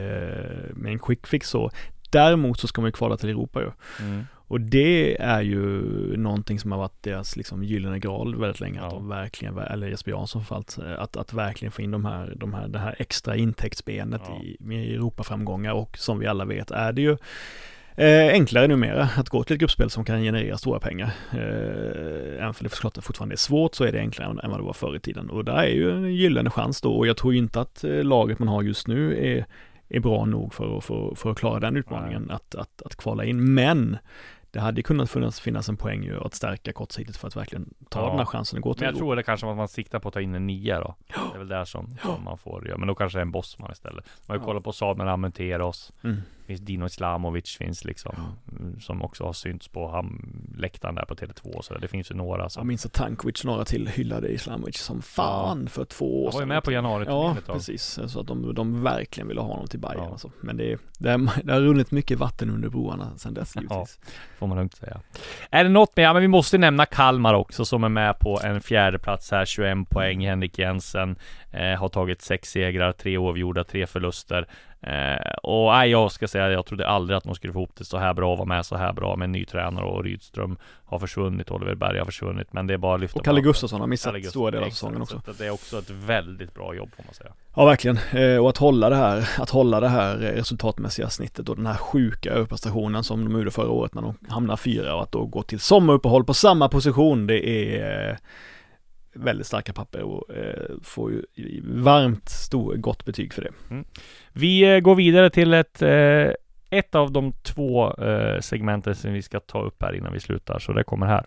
E: med en quick fix så. Däremot så ska man ju kvala till Europa ju.
D: Mm.
E: Och det är ju någonting som har varit deras liksom gyllene graal väldigt länge,
D: Ja.
E: att de verkligen, eller Jesper Jansson framförallt, eh, att, att verkligen få in de här, de här, det här extra intäktsbenet
D: Ja.
E: i, med Europaframgångar och som vi alla vet är det ju eh, enklare numera att gå till ett gruppspel som kan generera stora pengar. Eh, även för det såklart fortfarande är svårt så är det enklare än, vad det var förr i tiden. Och där är ju en gyllene chans då och jag tror inte att eh, laget man har just nu är, är bra nog för att, för, för att klara den utmaningen att, att, att kvala in. Men det hade ju kunnat finnas, finnas en poäng ju att stärka kortsiktigt för att verkligen ta
D: Ja.
E: den här chansen att gå till
D: Men jag tror det kanske att man siktar på att ta in en nia då. Det är väl där som, som man får göra. Men då kanske det är en Bosman istället. Man har ju
E: Ja.
D: kollat på Samuel Amunteros.
E: Mm.
D: Finns Dino Islamovic finns liksom. mm, Som också har synts på ham- läktaren där på Tele2 så det finns ju några
E: Jag
D: som.
E: minns att Tankovic några till hyllade Islamovic som fan för två år
D: Jag var ju
E: sedan.
D: med på januari
E: Ja, precis. Så att de, de verkligen ville ha honom till Bayern
D: Ja.
E: alltså. Men det, det, har- det har runnit mycket vatten under broarna sedan dess
D: Ja.
E: givetvis.
D: Får man lugnt säga. Är det något mer? Ja men vi måste nämna Kalmar också som är med på en fjärde plats här, 21 poäng. Henrik Jensen eh, har tagit sex segrar, tre oavgjorda, tre förluster. Eh, och nej, jag ska säga, jag trodde aldrig att de skulle få ihop det så här bra, vara med så här bra med en ny tränare och Rydström har försvunnit, Oliver Berg har försvunnit, men det är bara att lyfta
E: Och Kalle Gustafsson har missat stora delar av säsongen också.
D: Det är också ett väldigt bra jobb får man säga.
E: Ja, verkligen. Eh, och att hålla det här, att hålla det här eh, resultatmässiga snittet och den här sjuka överprestationen som de gjorde förra året när de hamnade fyra och att då gå till sommaruppehåll på samma position, det är väldigt starka papper och eh, får ju varmt stor, gott betyg för det. Mm.
D: Vi eh, går vidare till ett eh, ett av de två eh, segmenten som vi ska ta upp här innan vi slutar, så det kommer här.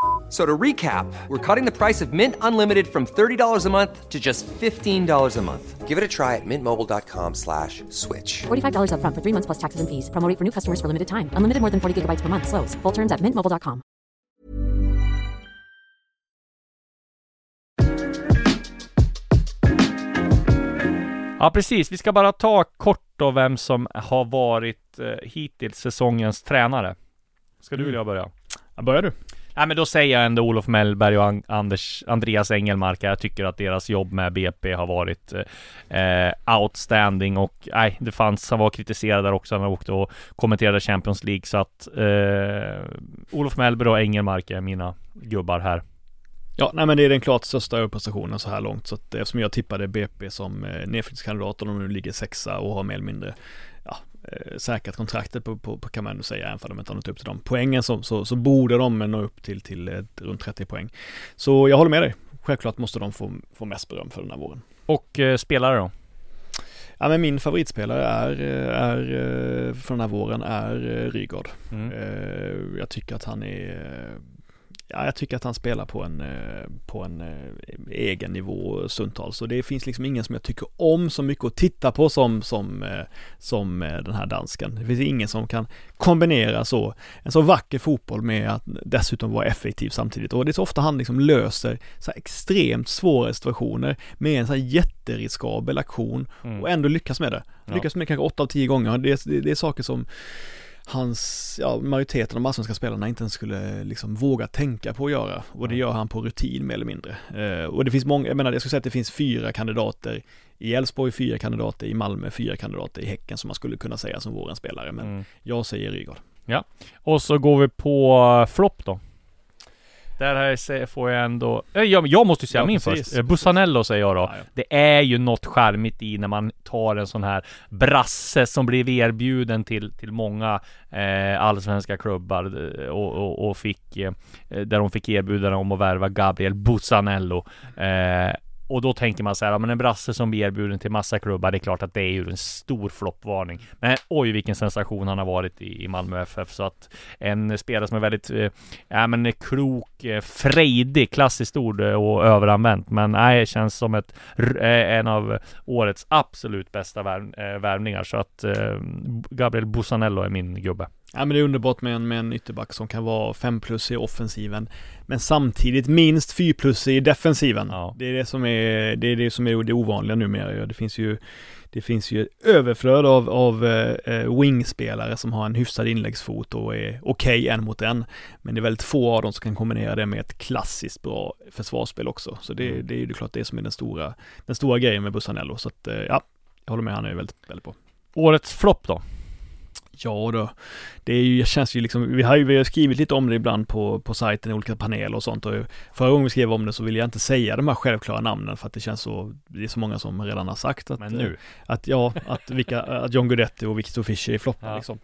G: F- So to recap, we're cutting the price of Mint Unlimited from $30 a month to just $15 a month. Give it a try at mintmobile.com slash switch.
H: $45 upfront for three months plus taxes and fees. Promo rate for new customers for limited time. Unlimited more than 40 gigabytes per month. Slows. Full terms at mintmobile.com.
D: Ja precis, vi ska bara ta kort då vem som har varit eh, hittills säsongens tränare. Ska du
E: Mm.
D: eller jag börja?
E: Ja, börjar du?
D: Nej men då säger jag ändå Olof Mellberg och Anders, Andreas Engelmark. Jag tycker att deras jobb med BP har varit eh, outstanding och nej, det fanns, han var kritiserad där också när han åkte och kommenterade Champions League så att eh, Olof Mellberg och Engelmark är mina gubbar här.
E: Ja, nej men det är den klart största överprestationen så här långt. Så att eftersom jag tippade BP som eh, nedflyttningskandidat och de nu ligger sexa och har mer eller mindre eh, säkrat kontraktet på, på, på kan man ändå säga, även om de inte har nått upp till de poängen som, så, så borde de nå upp till, till eh, runt 30 poäng. Så jag håller med dig. Självklart måste de få, få mest beröm för den här våren.
D: Och eh, spelare då?
E: Ja men min favoritspelare är, eh, är eh, för den här våren är eh, Rygaard.
D: Mm.
E: Jag tycker att han är Ja, jag tycker att han spelar på en, eh, på en eh, egen nivå stundtals. Och det finns liksom ingen som jag tycker om så mycket att titta på som, som, eh, som den här dansken. Det finns ingen som kan kombinera så, en så vacker fotboll med att dessutom vara effektiv samtidigt. Och det är så ofta han liksom löser så extremt svåra situationer med en så här jätteriskabel aktion
D: Mm.
E: och ändå lyckas med det. Lyckas med det kanske åtta av tio gånger. Det det, det är saker som hans, ja, majoriteten av allsvenska spelarna inte ens skulle liksom våga tänka på att göra. Och det gör han på rutin mer eller mindre. Eh, och det finns många, jag menar jag skulle säga att det finns fyra kandidater i Elfsborg, fyra kandidater i Malmö, fyra kandidater i Häcken som man skulle kunna säga som vårens spelare. Men
D: Mm.
E: jag säger Rygaard.
D: Och så går vi på uh, flopp då. Där här får jag ändå... Eh, Jag, jag måste ju säga
E: Ja,
D: min
E: precis,
D: först. Eh, Bussanello säger jag då.
E: Ja, ja.
D: Det är ju något charmigt i när man tar en sån här brasse som blev erbjuden till, till många eh, allsvenska klubbar eh, och, och, och fick eh, där de fick erbjudande om att värva Gabriel Bussanello. Eh, och då tänker man så här, ja, men en brasse som blir erbjuden till massa klubbar, det är klart att det är ju en stor floppvarning. Men oj, vilken sensation han har varit i, i Malmö FF. Så att en spelare som är väldigt, eh, ja men klok, eh, frejdig, klassiskt ord eh, och överanvänt. Men nej, känns som ett, eh, en av årets absolut bästa värv, eh, värvningar. Så att eh, Gabriel Busanello är min gubbe.
E: Ja men det är underbart med en, med en ytterback som kan vara 5 plus i offensiven Men samtidigt minst 4 plus i defensiven
D: Ja.
E: Det är det som är det, är det som är det ovanliga numera. Det finns ju Det finns ju överflöd av, av eh, wingspelare som har en hyfsad inläggsfot och är okej en mot en Men det är väldigt få av dem som kan kombinera det med ett klassiskt bra försvarsspel också Så det,
D: Mm.
E: det är ju klart det som är den stora Den stora grejen med Bussanello så att eh, ja Jag håller med, han är väldigt, väldigt bra
D: Årets flopp då?
E: Ja då, det är ju, det känns ju liksom, vi har ju vi har skrivit lite om det ibland på, på sajten i olika paneler och sånt och förra gången vi skrev om det så ville jag inte säga de här självklara namnen för att det känns så, det är så många som redan har sagt att,
D: Men nu?
E: eh, att ja, att, vilka, att John Guidetti och Victor Fischer är floppar
D: Ja.
E: liksom.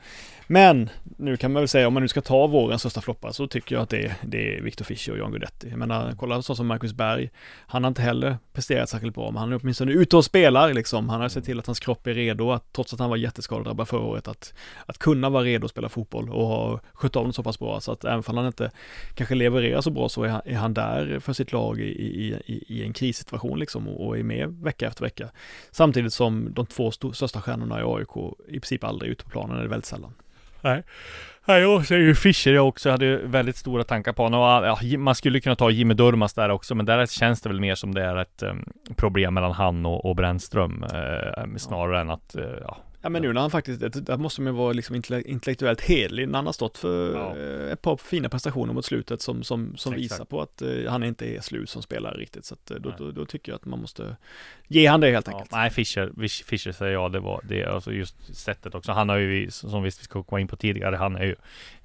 E: Men, nu kan man väl säga om man nu ska ta vårens största floppar så tycker jag att det är, det är Victor Fischer och John Guidetti. Jag menar, kolla så som Marcus Berg, han har inte heller presterat särskilt bra, men han är åtminstone ute och spelar liksom. Han har sett till att hans kropp är redo, att trots att han var jätteskadedrabbad förra året, att, att kunna vara redo att spela fotboll och ha skött av det så pass bra. Så att även om han inte kanske levererar så bra så är han, är han där för sitt lag i, i, i, i en krissituation liksom och, och är med vecka efter vecka. Samtidigt som de två största stjärnorna i AIK i princip aldrig är ute på planen, eller väldigt sällan.
D: Nej. Nej, jag säger ju Fischer jag också. hade väldigt stora tankar på honom. Och, ja, man skulle kunna ta Jimmy Durmaz där också, men där känns det väl mer som det är ett um, problem mellan han och, och Brännström. Eh, snarare än att, eh, ja.
E: Ja men nu när han faktiskt, det- där måste man ju vara liksom intelle- intellektuellt hederlig när han har stått för
D: Ja.
E: eh, ett par fina prestationer mot slutet som, som, som
D: Exakt.
E: visar på att eh, han inte är slut som spelare riktigt. Så eh, då, då, då tycker jag att man måste ge han det helt
D: ja.
E: enkelt.
D: Nej, Fischer, Fisch- Fischer säger jag. Det var det, alltså just sättet också. Han har ju, som vi ska komma in på tidigare, han är ju,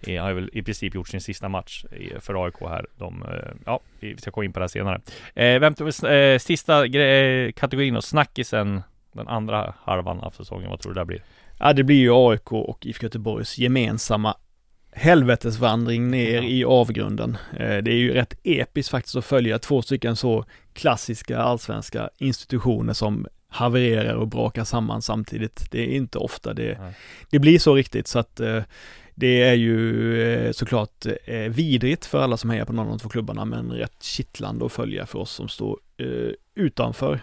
D: eh, har väl i princip gjort sin sista match för AIK här. De, ja, vi ska komma in på det här senare. Eh, vem eh, sista kategorin och snackisen den andra halvan av säsongen, vad tror du det blir?
E: Ja det blir ju AIK och IFK Göteborgs gemensamma helvetesvandring ner
D: Ja.
E: i avgrunden. Eh, Det är ju rätt episkt faktiskt att följa två stycken så klassiska allsvenska institutioner som havererar och brakar samman samtidigt. Det är inte ofta det,
D: Nej.
E: det blir så riktigt så att eh, det är ju eh, såklart vidrigt för alla som hejar på någon av de två klubbarna men rätt kittlande att följa för oss som står utanför.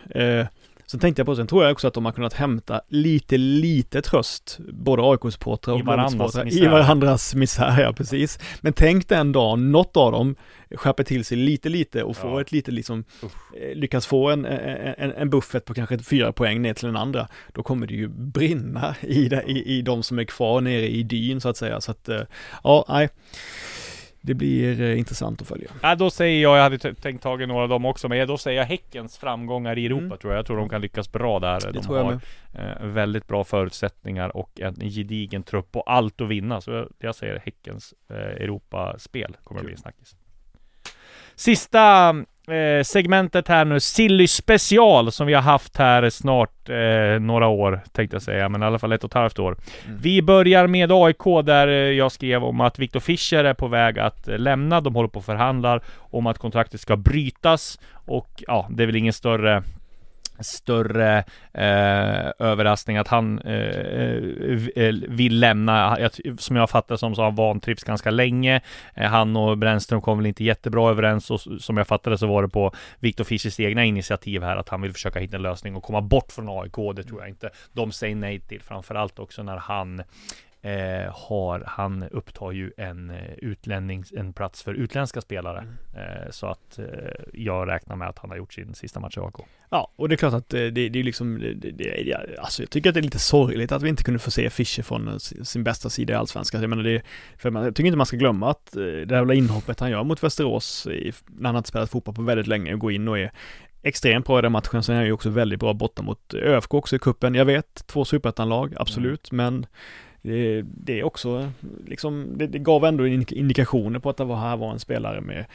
E: Sen tänkte jag på, sen tror jag också att de har kunnat hämta lite, lite tröst, både AIK-supportrar och Blåvitt-supportrar, i varandras misär, ja precis. Men tänk den dagen något av dem skärper till sig lite, lite och får
D: Ja.
E: ett lite liksom,
D: Uff.
E: eh, lyckas få en, en, en buffert på kanske fyra poäng ner till den andra, då kommer det ju brinna i, det, i, i de som är kvar nere i dyn så att säga. Så att, eh, ja, nej. Det blir eh, intressant att följa.
D: Ja, då säger jag, jag hade tänkt tagit några av dem också, men då säger jag Häckens framgångar i Europa
E: Mm.
D: tror jag. Jag tror de kan lyckas bra där.
E: Det
D: de
E: tror
D: har eh, väldigt bra förutsättningar och en gedigen trupp och allt att vinna. Så jag, jag säger Häckens eh, Europaspel kommer att bli en snackis. Sista eh, segmentet här nu, Silly special som vi har haft här snart eh, några år tänkte jag säga, men i alla fall ett och ett halvt år. Vi börjar med AIK där eh, jag skrev om att Viktor Fischer är på väg att eh, lämna. De håller på och förhandlar om att kontraktet ska brytas och ja, det är väl ingen större större eh, överraskning att han eh, eh, eh vill lämna. Som jag fattar som så har han vantrivts ganska länge. Eh, han och Brännström kom väl inte jättebra överens och som jag fattade så var det på Viktor Fischers egna initiativ här att han vill försöka hitta en lösning och komma bort från AIK. Det tror jag inte de säger nej till. Framförallt också när han eh, har, han upptar ju en eh, utlänning, en plats för utländska spelare. Eh, så att eh, jag räknar med att han har gjort sin sista match i AIK.
E: Ja, och det är klart att eh, det, det är liksom, det, det, alltså jag tycker att det är lite sorgligt att vi inte kunde få se Fischer från eh, sin bästa sida i Allsvenskan. Jag menar det, för man, jag tycker inte man ska glömma att det jävla inhoppet han gör mot Västerås, i, när han inte spelat fotboll på väldigt länge, och går in och är extremt bra i den matchen. Sen är han ju också väldigt bra borta mot ÖFK också i kuppen. Jag vet, två superettanlag, absolut, men det, det är också liksom, det, det gav ändå in- indikationer på att det var, här var en spelare med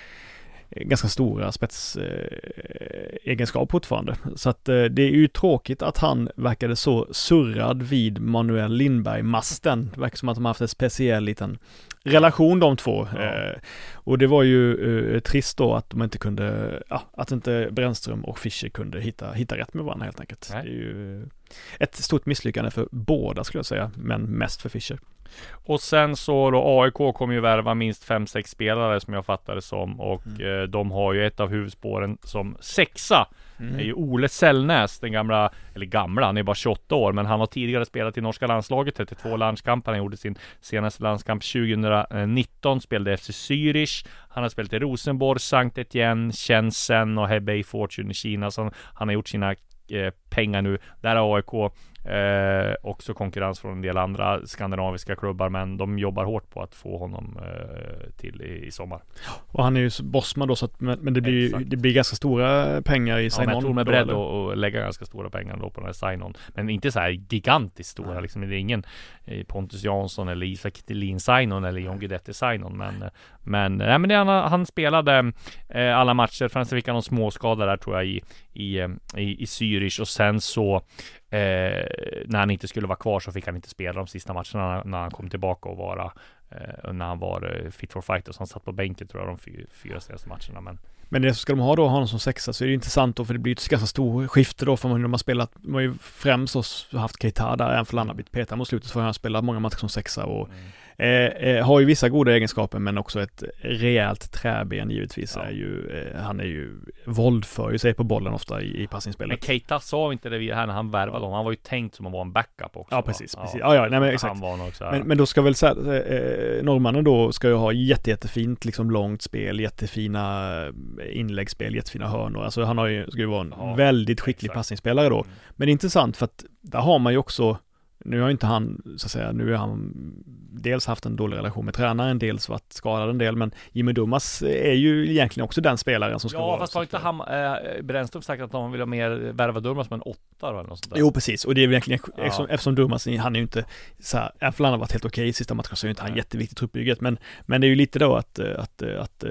E: ganska stora spetsegenskap fortfarande. Så att eh, det är ju tråkigt att han verkade så surrad vid Manuel Lindberg-masten. Det verkar som att de har haft en speciell liten relation de två.
D: Ja.
E: Eh, och det var ju eh, trist då att de inte kunde, ja, att inte Brännström och Fischer kunde hitta, hitta rätt med varandra helt enkelt.
D: Nej.
E: Det är ju ett stort misslyckande för båda skulle jag säga, men mest för Fischer.
D: Och sen så då AIK kommer ju värva minst 5-6 spelare som jag fattar det som och
E: Mm.
D: eh, de har ju ett av huvudspåren som sexa.
E: Mm.
D: Det är ju Ole Sällnäs, den gamla, eller gamla, han är bara 28 år, men han har tidigare spelat i norska landslaget, 32 landskamper. Han gjorde sin senaste landskamp 2019, spelade FC Zürich. Han har spelat i Rosenborg, Sankt Etienne, Shenzhen och Hebei Fortune i Kina. Så han, han har gjort sina Eh, pengar nu. Där har AIK Eh, också konkurrens från en del andra skandinaviska klubbar men de jobbar hårt på att få honom eh, till i, i sommar.
E: Och han är ju Bosman då, så att, men, men det blir
D: Exakt.
E: det blir ganska stora pengar i
D: Ja, men jag
E: sign-on.
D: tror de är beredda att, lägga ganska stora pengar då på den här sign-on. Men inte så här gigantiskt stora
E: Nej.
D: liksom. Det är ingen eh, Pontus Jansson eller Isak Thelin sign-on eller John Guidetti sign-on. Men, eh, men, nej, men det, han, han spelade eh, alla matcher. Främst fick han någon småskada där tror jag i, i, eh, i, i Zürich och sen så eh, när han inte skulle vara kvar så fick han inte spela de sista matcherna när, han kom tillbaka och vara eh, när han var eh, fit for fight och så han satt på bänken tror jag de fy, fyra senaste matcherna. Men
E: Men det ska de ha då, ha honom som sexa, så är det intressant då, för det blir ett ganska stor skifte då, för de har spelat, de har ju främst haft Keita där, även för han har blivit petad mot slutet, han har spelat många matcher som sexa och eh, eh, har ju vissa goda egenskaper, men också ett rejält träben givetvis.
D: Ja.
E: Är ju, eh, han är ju, våldför sig på bollen ofta i, i
D: Men
E: passningsspelet.
D: Keita sa inte det här när han värvade honom. Han var ju tänkt som att vara en backup också.
E: Ja,
D: va?
E: precis, precis. Ja, ja, nej, men exakt.
D: Så här.
E: Men, men då ska väl säga, eh, norrmannen då ska ju ha jätte, jättefint liksom långt spel, jättefina eh, inläggsspel, jättefina hörnor. Alltså han har ju, ska ju vara en
D: Ja,
E: väldigt skicklig
D: exakt.
E: passningsspelare då.
D: Mm.
E: Men det är intressant för att där har man ju också, nu har inte han, så att säga, nu har han dels haft en dålig relation med tränaren, dels varit skadad en del, men Jimmy Dumas är ju egentligen också den spelaren som ska
D: Ja,
E: vara.
D: fast har inte han, äh, Brännström sagt att de vill ha mer värva Durmaz som en åtta eller något sånt där?
E: Jo precis, och det är egentligen,
D: Ja.
E: eftersom, eftersom Durmaz, han är ju inte så här, även om han har varit helt okej i sista matchen så är ju inte han jätteviktig i truppbygget, men, men det är ju lite då att, eh, att, eh, att, eh,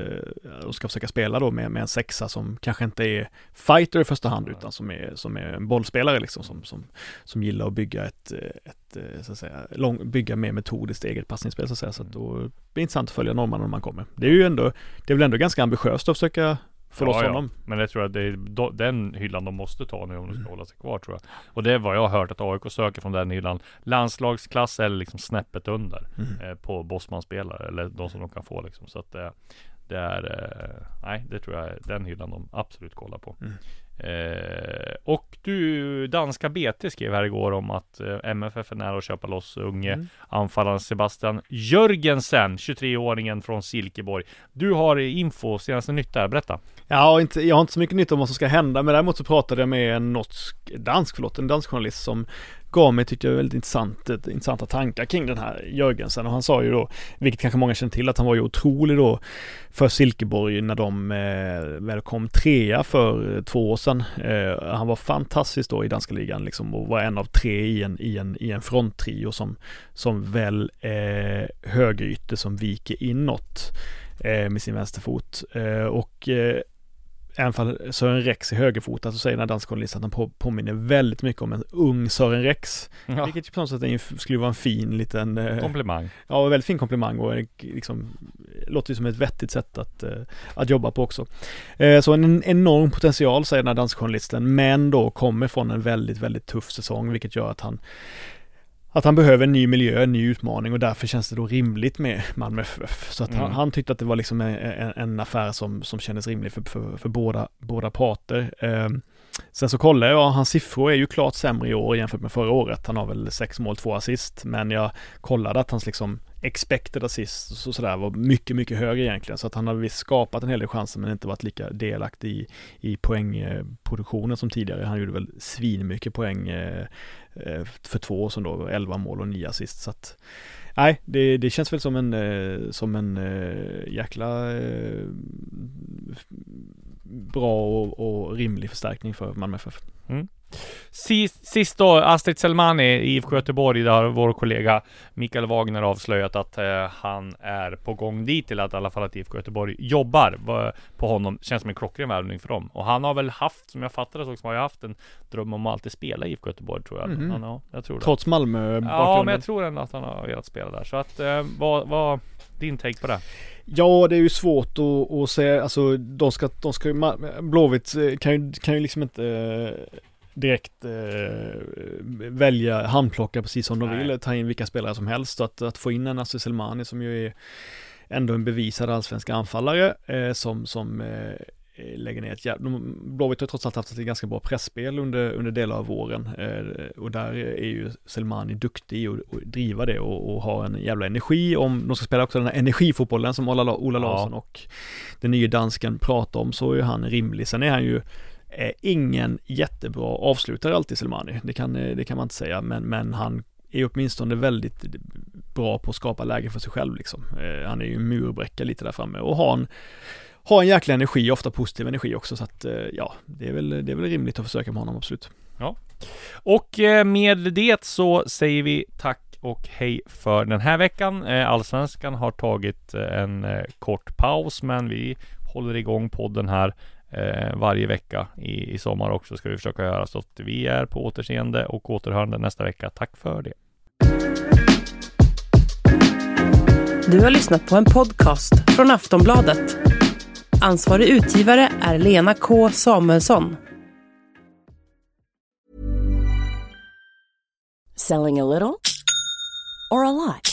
E: de ska försöka spela då med, med en sexa som kanske inte är fighter i första hand, utan som är, som är en bollspelare liksom, som, som, som gillar att bygga ett, eh, ett eh, så att säga, lång, bygga mer metodiskt eget passningsspel så att säga, så att då blir det intressant att följa norrmannen om man kommer. Det är ju ändå, det är väl ändå ganska ambitiöst att försöka få loss
D: Ja, ja.
E: honom.
D: Men det tror jag det är den hyllan de måste ta nu om de ska hålla sig kvar tror jag. Och det är vad jag har hört att AIK söker från den hyllan. Landslagsklass eller liksom snäppet under
E: Mm.
D: eh, på Bosman-spelare eller de som de kan få liksom. Så att det, det är, eh, nej det tror jag är den hyllan de absolut kollar på.
E: Mm.
D: Eh, och du, danska BT skrev här igår om att eh, MFF är nära att köpa loss unge
E: Mm.
D: anfallaren Sebastian Jörgensen, 23-åringen från Silkeborg. Du har info, senaste nytt där, berätta.
E: Ja, inte, jag har inte så mycket nytt om vad som ska hända, men däremot så pratade jag med en norsk, dansk, förlåt, en dansk journalist som gav mig, tyckte jag, väldigt intressant, eh, intressanta tankar kring den här Jörgensen. Och han sa ju då, vilket kanske många känner till, att han var ju otrolig då för Silkeborg när de eh, väl kom trea för eh, två år sedan. Eh, han var fantastisk då i danska ligan liksom och var en av tre i en, i en, i en fronttrio som, som väl eh, högerytter som viker inåt eh, med sin vänsterfot. Eh, och eh, även fall Sören Rex är högerfotad så säger den här danska journalisten att han på, påminner väldigt mycket om en ung Sören Rex.
D: Ja.
E: Vilket ju på något sätt skulle vara en fin liten eh,
D: Komplimang.
E: Ja, väldigt fin komplimang och en- liksom låter ju som ett vettigt sätt att, eh, att jobba på också. Eh, så en enorm potential säger den här dansjournalisten, men då kommer från en väldigt, väldigt tuff säsong, vilket gör att han att han behöver en ny miljö, en ny utmaning och därför känns det då rimligt med Malmö FF. Så att han,
D: Mm.
E: han tyckte att det var liksom en, en, en affär som, som kändes rimlig för, för, för båda, båda parter. Eh, sen så kollar jag, hans siffror är ju klart sämre i år jämfört med förra året. Han har väl sex mål, två assist, men jag kollade att hans liksom expected assist och sådär var mycket, mycket högre egentligen. Så att han har visst skapat en hel del chanser men inte varit lika delaktig i, i poängproduktionen som tidigare. Han gjorde väl svinmycket poäng eh, eh, för två år sedan då, 11 mål och 9 assist. Så att, nej, det, det känns väl som en, eh, som en jäkla bra och, och rimlig förstärkning för Malmö FF.
D: Sist, sist då, Astrid Selmani, IFK Göteborg, där har vår kollega Mikael Wagner avslöjat att eh, han är på gång dit, eller att i alla fall att IFK Göteborg jobbar på honom. Känns som en klockren värvning för dem. Och han har väl haft, som jag fattar det så, har jag haft en dröm om att alltid spela i IFK Göteborg tror jag.
E: Mhm.
D: Han, ja, jag tror det.
E: Trots Malmö
D: Ja, men jag tror ändå att han har velat spela där. Så att, eh, vad, vad, din take på det?
E: Ja, det är ju svårt att, att säga, alltså de ska, de ska ju, Blåvitt eh, kan ju, kan ju liksom inte eh, direkt eh, välja handplocka precis som de
D: Nej.
E: vill, ta in vilka spelare som helst. Så att, att få in en Nasser Selmani som ju är ändå en bevisad allsvensk anfallare eh, som, som eh, lägger ner ett jävla... Blåvitt har trots allt haft ett ganska bra pressspel under, under delar av våren eh, och där är ju Selmani duktig och, och driva det och, och ha en jävla energi om de ska spela också den här energifotbollen som Ola, Ola
D: Ja.
E: Larsson och den nye dansken pratar om så är han rimlig. Sen är han ju eh, ingen jättebra avslutare alltid Selmani, det kan, eh, det kan man inte säga, men, men han är åtminstone väldigt bra på att skapa läge för sig själv liksom. Eh, han är ju en murbräcka lite där framme och har en har en jäkla energi, ofta positiv energi också så att eh, ja, det är väl, det är väl rimligt att försöka med honom absolut. Ja.
D: Och eh, med det så säger vi tack och hej för den här veckan. Eh, Allsvenskan har tagit en kort paus, men vi håller igång podden här eh, varje vecka i, i sommar också ska vi försöka göra. Så att vi är på återseende och återhörande nästa vecka. Tack för det.
A: Du har lyssnat på en podcast från Aftonbladet. Ansvarig utgivare är Lena K Samuelsson.
I: Selling a little or a lot?